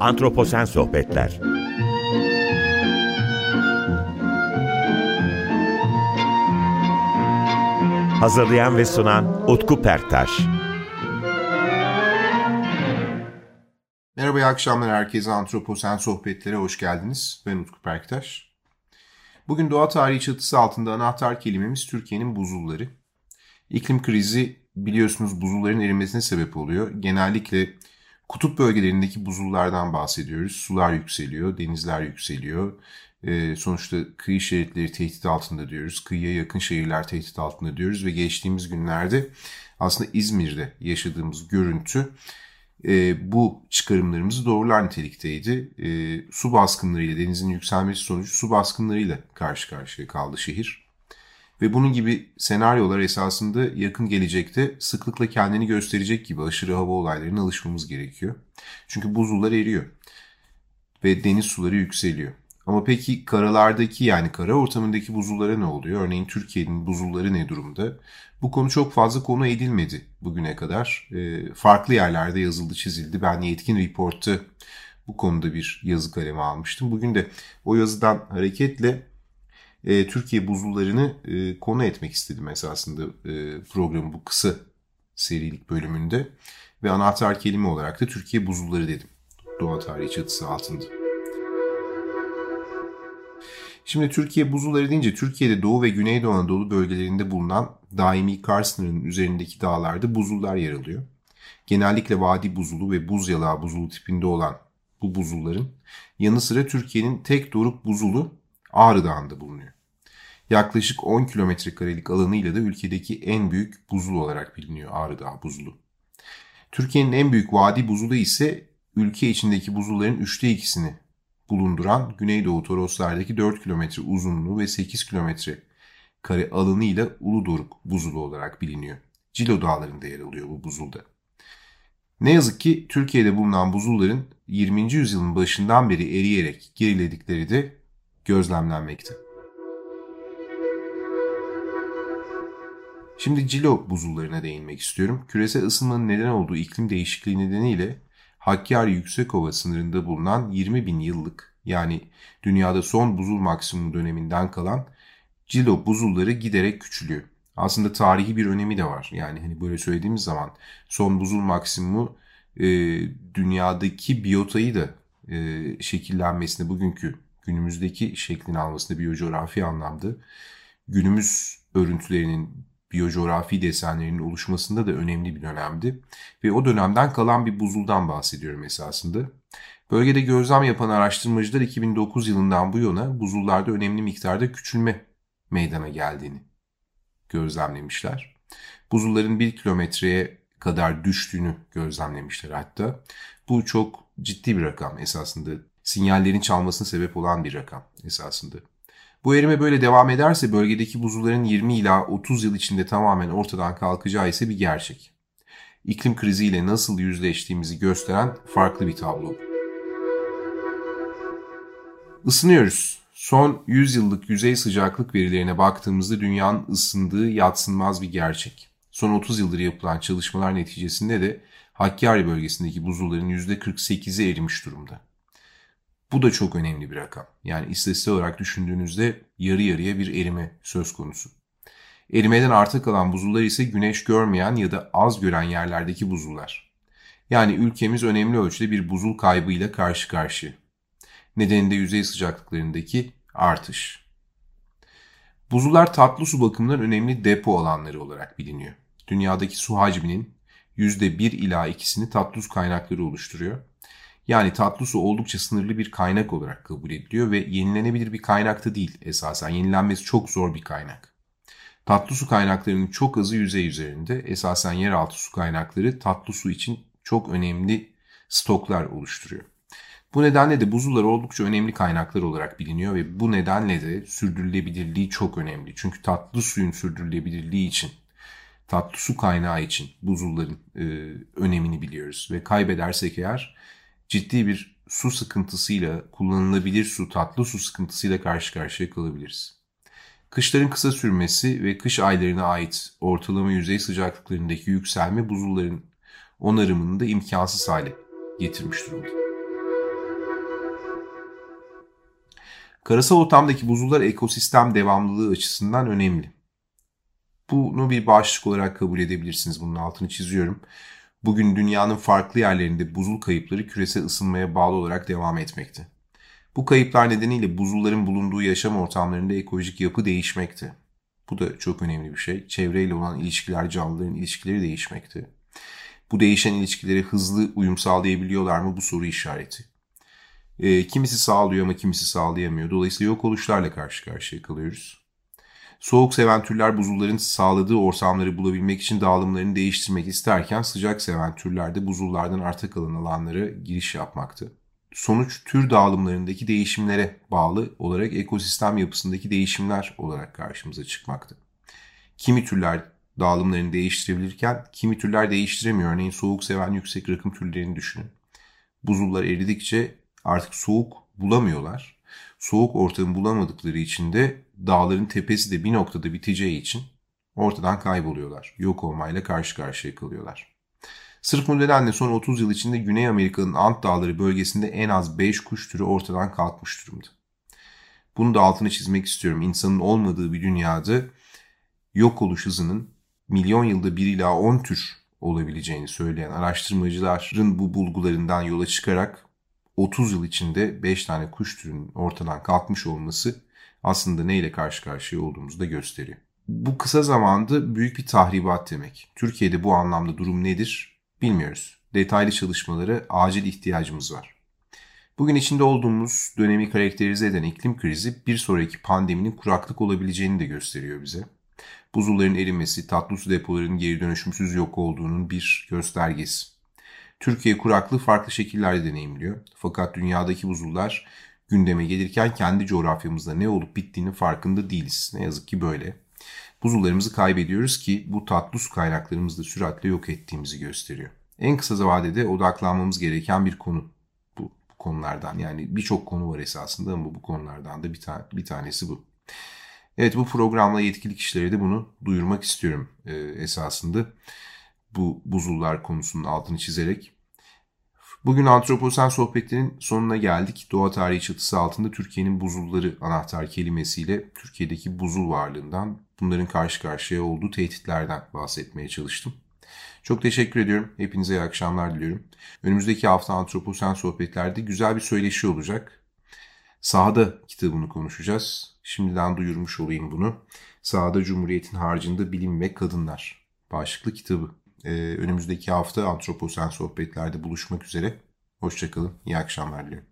Antroposen Sohbetler Hazırlayan ve sunan Utku Perktaş Merhaba, iyi akşamlar herkese. Antroposen Sohbetlere hoş geldiniz. Ben Utku Perktaş. Bugün doğa tarihi çatısı altında anahtar kelimemiz Türkiye'nin buzulları. İklim krizi biliyorsunuz buzulların erimesine sebep oluyor. Genellikle kutup bölgelerindeki buzullardan bahsediyoruz. Sular yükseliyor, denizler yükseliyor. E, sonuçta kıyı şeritleri tehdit altında diyoruz. Kıyıya yakın şehirler tehdit altında diyoruz. Ve geçtiğimiz günlerde aslında İzmir'de yaşadığımız görüntü e, bu çıkarımlarımızı doğrular nitelikteydi. E, su baskınlarıyla, denizin yükselmesi sonucu su baskınlarıyla karşı karşıya kaldı şehir. Ve bunun gibi senaryolar esasında yakın gelecekte sıklıkla kendini gösterecek gibi aşırı hava olaylarına alışmamız gerekiyor. Çünkü buzullar eriyor ve deniz suları yükseliyor. Ama peki karalardaki yani kara ortamındaki buzullara ne oluyor? Örneğin Türkiye'nin buzulları ne durumda? Bu konu çok fazla konu edilmedi bugüne kadar. E, farklı yerlerde yazıldı çizildi. Ben Yetkin Report'ta bu konuda bir yazı kalemi almıştım. Bugün de o yazıdan hareketle e, Türkiye buzullarını e, konu etmek istedim esasında e, programın bu kısa serilik bölümünde. Ve anahtar kelime olarak da Türkiye buzulları dedim. Doğa tarihi çatısı altında. Şimdi Türkiye buzulları deyince Türkiye'de Doğu ve Güneydoğu Anadolu bölgelerinde bulunan daimi kar sınırının üzerindeki dağlarda buzullar yer alıyor. Genellikle vadi buzulu ve buz yalağı buzulu tipinde olan bu buzulların yanı sıra Türkiye'nin tek doruk buzulu Ağrı Dağı'nda bulunuyor. Yaklaşık 10 kilometre karelik alanıyla da ülkedeki en büyük buzul olarak biliniyor Ağrı Dağı buzulu. Türkiye'nin en büyük vadi buzulu ise ülke içindeki buzulların üçte ikisini bulunduran Güneydoğu Toroslar'daki 4 kilometre uzunluğu ve 8 kilometre kare alanıyla Uludoruk buzulu olarak biliniyor. Cilo Dağları'nda yer alıyor bu buzulda. Ne yazık ki Türkiye'de bulunan buzulların 20. yüzyılın başından beri eriyerek geriledikleri de gözlemlenmekte. Şimdi Cilo buzullarına değinmek istiyorum. Küresel ısınmanın neden olduğu iklim değişikliği nedeniyle Hakkari Yüksekova sınırında bulunan 20 bin yıllık yani dünyada son buzul maksimum döneminden kalan Cilo buzulları giderek küçülüyor. Aslında tarihi bir önemi de var. Yani hani böyle söylediğimiz zaman son buzul maksimumu e, dünyadaki biyotayı da e, şekillenmesine bugünkü günümüzdeki şeklini almasında biyocoğrafi anlamda günümüz örüntülerinin biyocoğrafi desenlerinin oluşmasında da önemli bir dönemdi. Ve o dönemden kalan bir buzuldan bahsediyorum esasında. Bölgede gözlem yapan araştırmacılar 2009 yılından bu yana buzullarda önemli miktarda küçülme meydana geldiğini gözlemlemişler. Buzulların 1 kilometreye kadar düştüğünü gözlemlemişler hatta. Bu çok ciddi bir rakam esasında. Sinyallerin çalmasına sebep olan bir rakam esasında. Bu erime böyle devam ederse bölgedeki buzulların 20 ila 30 yıl içinde tamamen ortadan kalkacağı ise bir gerçek. İklim kriziyle nasıl yüzleştiğimizi gösteren farklı bir tablo. Isınıyoruz. Son 100 yıllık yüzey sıcaklık verilerine baktığımızda dünyanın ısındığı yatsınmaz bir gerçek. Son 30 yıldır yapılan çalışmalar neticesinde de Hakkari bölgesindeki buzulların %48'i erimiş durumda. Bu da çok önemli bir rakam. Yani istatistik olarak düşündüğünüzde yarı yarıya bir erime söz konusu. Erimeden arta kalan buzullar ise güneş görmeyen ya da az gören yerlerdeki buzullar. Yani ülkemiz önemli ölçüde bir buzul kaybıyla karşı karşıya. Nedeni de yüzey sıcaklıklarındaki artış. Buzullar tatlı su bakımından önemli depo alanları olarak biliniyor. Dünyadaki su hacminin %1 ila 2'sini tatlı su kaynakları oluşturuyor. Yani tatlı su oldukça sınırlı bir kaynak olarak kabul ediliyor ve yenilenebilir bir kaynakta değil esasen. Yenilenmesi çok zor bir kaynak. Tatlı su kaynaklarının çok azı yüzey üzerinde. Esasen yeraltı su kaynakları tatlı su için çok önemli stoklar oluşturuyor. Bu nedenle de buzullar oldukça önemli kaynaklar olarak biliniyor ve bu nedenle de sürdürülebilirliği çok önemli. Çünkü tatlı suyun sürdürülebilirliği için, tatlı su kaynağı için buzulların e, önemini biliyoruz. Ve kaybedersek eğer ciddi bir su sıkıntısıyla, kullanılabilir su, tatlı su sıkıntısıyla karşı karşıya kalabiliriz. Kışların kısa sürmesi ve kış aylarına ait ortalama yüzey sıcaklıklarındaki yükselme buzulların onarımını da imkansız hale getirmiş durumda. Karasal ortamdaki buzullar ekosistem devamlılığı açısından önemli. Bunu bir başlık olarak kabul edebilirsiniz. Bunun altını çiziyorum. Bugün dünyanın farklı yerlerinde buzul kayıpları küresel ısınmaya bağlı olarak devam etmekte. Bu kayıplar nedeniyle buzulların bulunduğu yaşam ortamlarında ekolojik yapı değişmekte. Bu da çok önemli bir şey. Çevreyle olan ilişkiler, canlıların ilişkileri değişmekte. Bu değişen ilişkilere hızlı uyum sağlayabiliyorlar mı bu soru işareti. E, kimisi sağlıyor ama kimisi sağlayamıyor. Dolayısıyla yok oluşlarla karşı karşıya kalıyoruz. Soğuk seven türler buzulların sağladığı ortamları bulabilmek için dağılımlarını değiştirmek isterken sıcak seven türler de buzullardan arta kalan alanlara giriş yapmakta. Sonuç tür dağılımlarındaki değişimlere bağlı olarak ekosistem yapısındaki değişimler olarak karşımıza çıkmakta. Kimi türler dağılımlarını değiştirebilirken kimi türler değiştiremiyor. Örneğin soğuk seven yüksek rakım türlerini düşünün. Buzullar eridikçe artık soğuk bulamıyorlar. Soğuk ortamı bulamadıkları için de dağların tepesi de bir noktada biteceği için ortadan kayboluyorlar. Yok olmayla karşı karşıya kalıyorlar. Sırf bu nedenle son 30 yıl içinde Güney Amerika'nın Ant Dağları bölgesinde en az 5 kuş türü ortadan kalkmış durumda. Bunu da altını çizmek istiyorum. İnsanın olmadığı bir dünyada yok oluş hızının milyon yılda 1 ila 10 tür olabileceğini söyleyen araştırmacıların bu bulgularından yola çıkarak 30 yıl içinde 5 tane kuş türünün ortadan kalkmış olması aslında neyle karşı karşıya olduğumuzu da gösteriyor. Bu kısa zamanda büyük bir tahribat demek. Türkiye'de bu anlamda durum nedir bilmiyoruz. Detaylı çalışmalara acil ihtiyacımız var. Bugün içinde olduğumuz dönemi karakterize eden iklim krizi bir sonraki pandeminin kuraklık olabileceğini de gösteriyor bize. Buzulların erimesi, tatlı su depolarının geri dönüşümsüz yok olduğunun bir göstergesi. Türkiye kuraklığı farklı şekillerde deneyimliyor. Fakat dünyadaki buzullar gündeme gelirken kendi coğrafyamızda ne olup bittiğinin farkında değiliz. Ne yazık ki böyle. Buzullarımızı kaybediyoruz ki bu tatlı su kaynaklarımızı da süratle yok ettiğimizi gösteriyor. En kısa vadede odaklanmamız gereken bir konu bu, bu konulardan. Yani birçok konu var esasında ama bu konulardan da bir, ta bir tanesi bu. Evet bu programla yetkili kişilere de bunu duyurmak istiyorum e, esasında. Bu buzullar konusunun altını çizerek. Bugün Antroposen sohbetlerin sonuna geldik. Doğa tarihi çatısı altında Türkiye'nin buzulları anahtar kelimesiyle Türkiye'deki buzul varlığından, bunların karşı karşıya olduğu tehditlerden bahsetmeye çalıştım. Çok teşekkür ediyorum. Hepinize iyi akşamlar diliyorum. Önümüzdeki hafta Antroposen sohbetlerde güzel bir söyleşi olacak. Sahada kitabını konuşacağız. Şimdiden duyurmuş olayım bunu. Sahada Cumhuriyet'in harcında bilim ve kadınlar başlıklı kitabı. Ee, önümüzdeki hafta Antroposen sohbetlerde buluşmak üzere. Hoşçakalın. İyi akşamlar diliyorum.